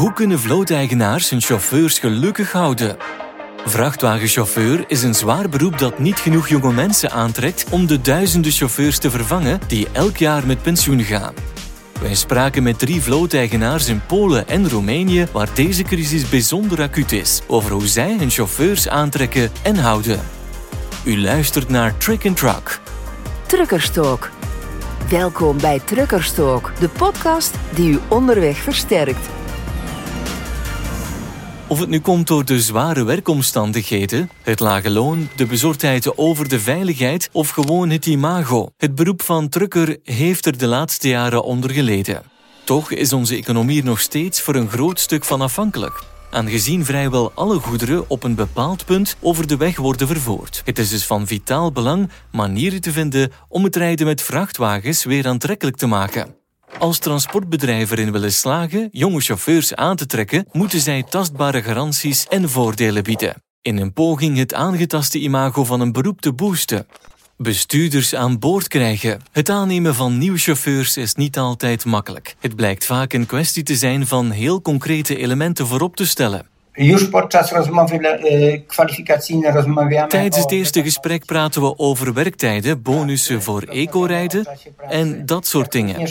Hoe kunnen vlooteigenaars hun chauffeurs gelukkig houden? Vrachtwagenchauffeur is een zwaar beroep dat niet genoeg jonge mensen aantrekt om de duizenden chauffeurs te vervangen die elk jaar met pensioen gaan. Wij spraken met drie vlooteigenaars in Polen en Roemenië waar deze crisis bijzonder acuut is, over hoe zij hun chauffeurs aantrekken en houden. U luistert naar Trick and Truck. Truckerstalk. Welkom bij Truckerstalk, de podcast die u onderweg versterkt. Of het nu komt door de zware werkomstandigheden, het lage loon, de bezorgdheid over de veiligheid of gewoon het imago. Het beroep van trucker heeft er de laatste jaren onder geleden. Toch is onze economie er nog steeds voor een groot stuk van afhankelijk. Aangezien vrijwel alle goederen op een bepaald punt over de weg worden vervoerd. Het is dus van vitaal belang manieren te vinden om het rijden met vrachtwagens weer aantrekkelijk te maken. Als transportbedrijven erin willen slagen jonge chauffeurs aan te trekken, moeten zij tastbare garanties en voordelen bieden. In een poging het aangetaste imago van een beroep te boosten. Bestuurders aan boord krijgen. Het aannemen van nieuwe chauffeurs is niet altijd makkelijk. Het blijkt vaak een kwestie te zijn van heel concrete elementen voorop te stellen. Już podczas rozmowy e, kwalifikacyjnej rozmawiamy Tijdens het eerste gesprek praten we over werktijden, bonussen voor eco-rijden en dat soort dingen,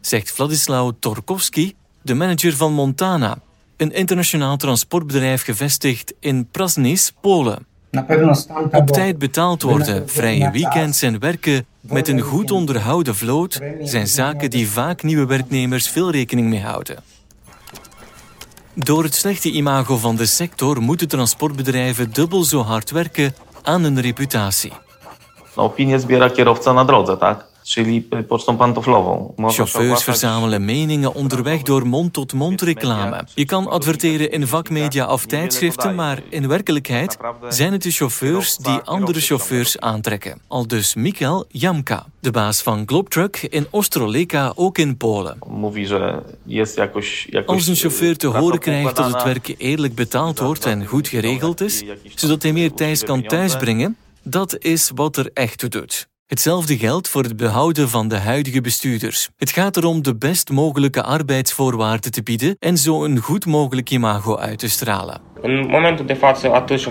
zegt Vladislav Torkowski, de manager van Montana, een internationaal transportbedrijf gevestigd in Prasnis, Polen. Op tijd betaald worden, vrije weekends en werken met een goed onderhouden vloot zijn zaken die vaak nieuwe werknemers veel rekening mee houden. Door het slechte imago van de sector moeten transportbedrijven dubbel zo hard werken aan hun reputatie. No, opinię zbiera kierowca na drodze, tak? Czyli y, pocztą pantoflową. Można się Chauffeurs verzamelen meningen onderweg door mond-tot-mond reclame. Je kan adverteren in vakmedia of tijdschriften, maar in werkelijkheid zijn het de chauffeurs die andere chauffeurs aantrekken. Al dus Mikael Jamka, de baas van Globtruck in Ostroleka, ook in Polen. Als een chauffeur te horen krijgt dat het werk eerlijk betaald wordt en goed geregeld is, zodat hij meer tijd kan thuisbrengen, dat is wat er echt toe doet. Hetzelfde geldt voor het behouden van de huidige bestuurders. Het gaat erom de best mogelijke arbeidsvoorwaarden te bieden en zo een goed mogelijk imago uit te stralen.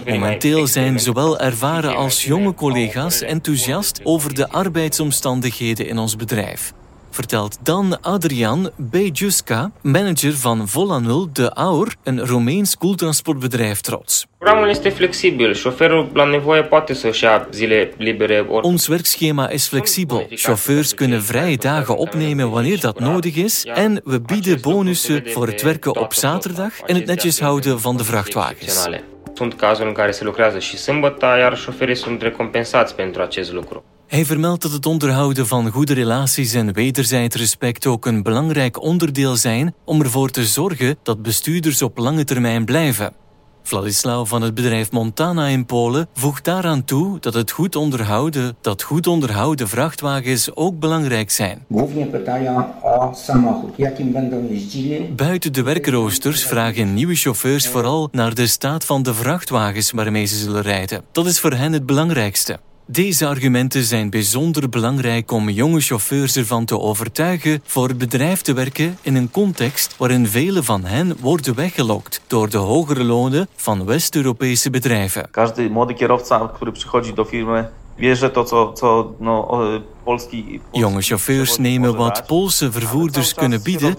Momenteel zijn zowel ervaren als jonge collega's enthousiast over de arbeidsomstandigheden in ons bedrijf. Vertelt Dan Adrian Bejuska, manager van Volanul de Aur, een Roemeens koeltransportbedrijf trots. Programul este flexibil. Șoferul la nevoie poate să-și ia zile libere ori Ons werkschema is flexibel. Chauffeurs kunnen vrije dagen opnemen wanneer dat nodig is en we bieden bonussen voor het werken op zaterdag en het netjes houden van de vrachtwagens. Sunt cazuri în care se lucrează și sâmbătă, iar șoferii sunt recompensați pentru acest lucru. Hij vermeldt dat het onderhouden van goede relaties en wederzijds respect ook een belangrijk onderdeel zijn om ervoor te zorgen dat bestuurders op lange termijn blijven. Vladislav van het bedrijf Montana in Polen voegt daaraan toe dat het goed onderhouden, dat goed onderhouden vrachtwagens ook belangrijk zijn. Buiten de werkroosters vragen nieuwe chauffeurs vooral naar de staat van de vrachtwagens waarmee ze zullen rijden. Dat is voor hen het belangrijkste. Deze argumenten zijn bijzonder belangrijk om jonge chauffeurs ervan te overtuigen voor het bedrijf te werken in een context waarin vele van hen worden weggelokt door de hogere lonen van West-Europese bedrijven. Polski... Jonge chauffeurs nemen wat Poolse vervoerders kunnen bieden,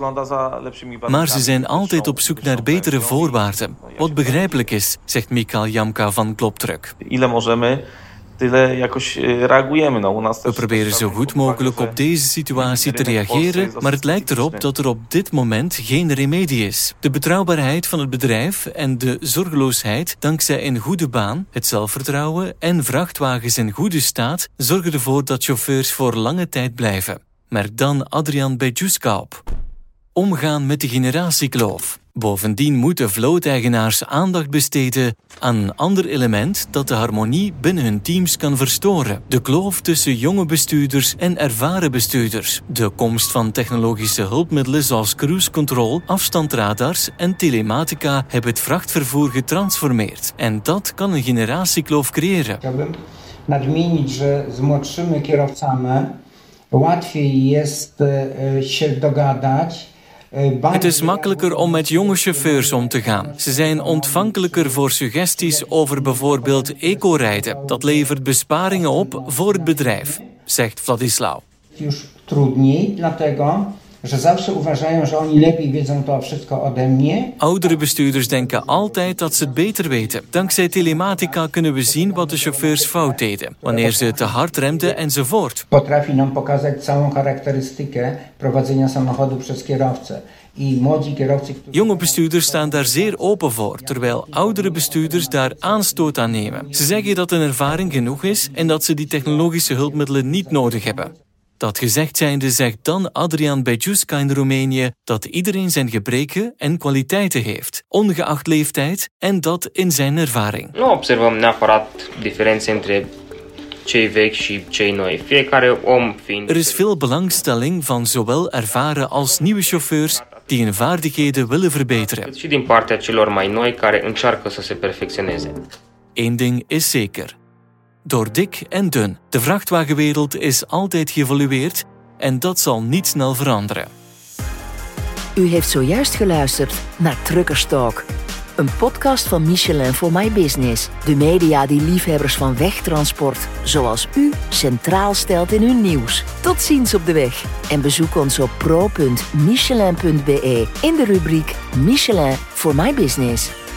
maar ze zijn altijd op zoek naar betere voorwaarden. Wat begrijpelijk is, zegt Mikael Jamka van. Ile możemy, tyle jakoś y, reagujemy. No, u nas We proberen zo goed mogelijk op deze situatie te reageren, maar het lijkt erop dat er op dit moment geen remedie is. De betrouwbaarheid van het bedrijf en de zorgeloosheid dankzij een goede baan, het zelfvertrouwen en vrachtwagens in goede staat zorgen ervoor dat chauffeurs voor lange tijd blijven. Merk dan Adrian Bejuska op. Omgaan met de generatiekloof. Bovendien moeten vlooteigenaars aandacht besteden aan een ander element dat de harmonie binnen hun teams kan verstoren. De kloof tussen jonge bestuurders en ervaren bestuurders. De komst van technologische hulpmiddelen zoals cruise control, afstandradars en telematica hebben het vrachtvervoer getransformeerd. En dat kan een generatiekloof creëren. Nadmienić, że z młodszymi kierowcami łatwiej jest e, się dogadać, Het is makkelijker om met jonge chauffeurs om te gaan. Ze zijn ontvankelijker voor suggesties over bijvoorbeeld eco-rijden. Dat levert besparingen op voor het bedrijf, zegt Vladislav. Już trudniej, dlatego że zawsze uważają, że oni lepiej wiedzą to wszystko ode mnie. Oudere bestuurders denken altijd dat ze het beter weten. Dankzij telematica kunnen we zien wat de chauffeurs fout deden, wanneer ze te hard remden enzovoort. Potrafi nam pokazać całą charakterystykę prowadzenia samochodu przez kierowcę. I młodzi kierowcy, którzy Jonge bestuurders staan daar zeer open voor, terwijl oudere bestuurders daar aanstoot aan nemen. Ze zeggen dat hun ervaring genoeg is en dat ze die technologische hulpmiddelen niet nodig hebben. Dat gezegd zijnde zegt dan Adrian Bejuska in Roemenië dat iedereen zijn gebreken en kwaliteiten heeft, ongeacht leeftijd, en dat in zijn ervaring. Nu observăm neapărat diferențe între cei vechi și cei noi. Fiecare om fiind... Er is veel belangstelling van zowel ervaren als nieuwe chauffeurs die hun vaardigheden willen verbeteren. cât și din partea celor mai noi care încearcă să se perfecționeze. Eén ding is zeker. Door dik en dun, de vrachtwagenwereld is altijd geëvolueerd en dat zal niet snel veranderen. U heeft zojuist geluisterd naar Truckerstalk. Een podcast van Michelin for My Business. De media die liefhebbers van wegtransport, zoals u, centraal stelt in hun nieuws. Tot ziens op de weg. En bezoek ons op pro.michelin.be in de rubriek Michelin for My Business.